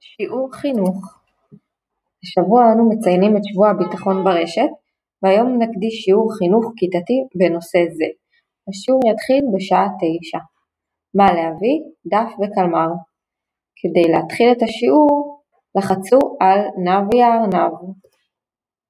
שיעור חינוך השבוע אנו מציינים את שבוע הביטחון ברשת והיום נקדיש שיעור חינוך כיתתי בנושא זה. השיעור יתחיל בשעה תשע. מה להביא? דף וקלמר. כדי להתחיל את השיעור לחצו על נב יארנב.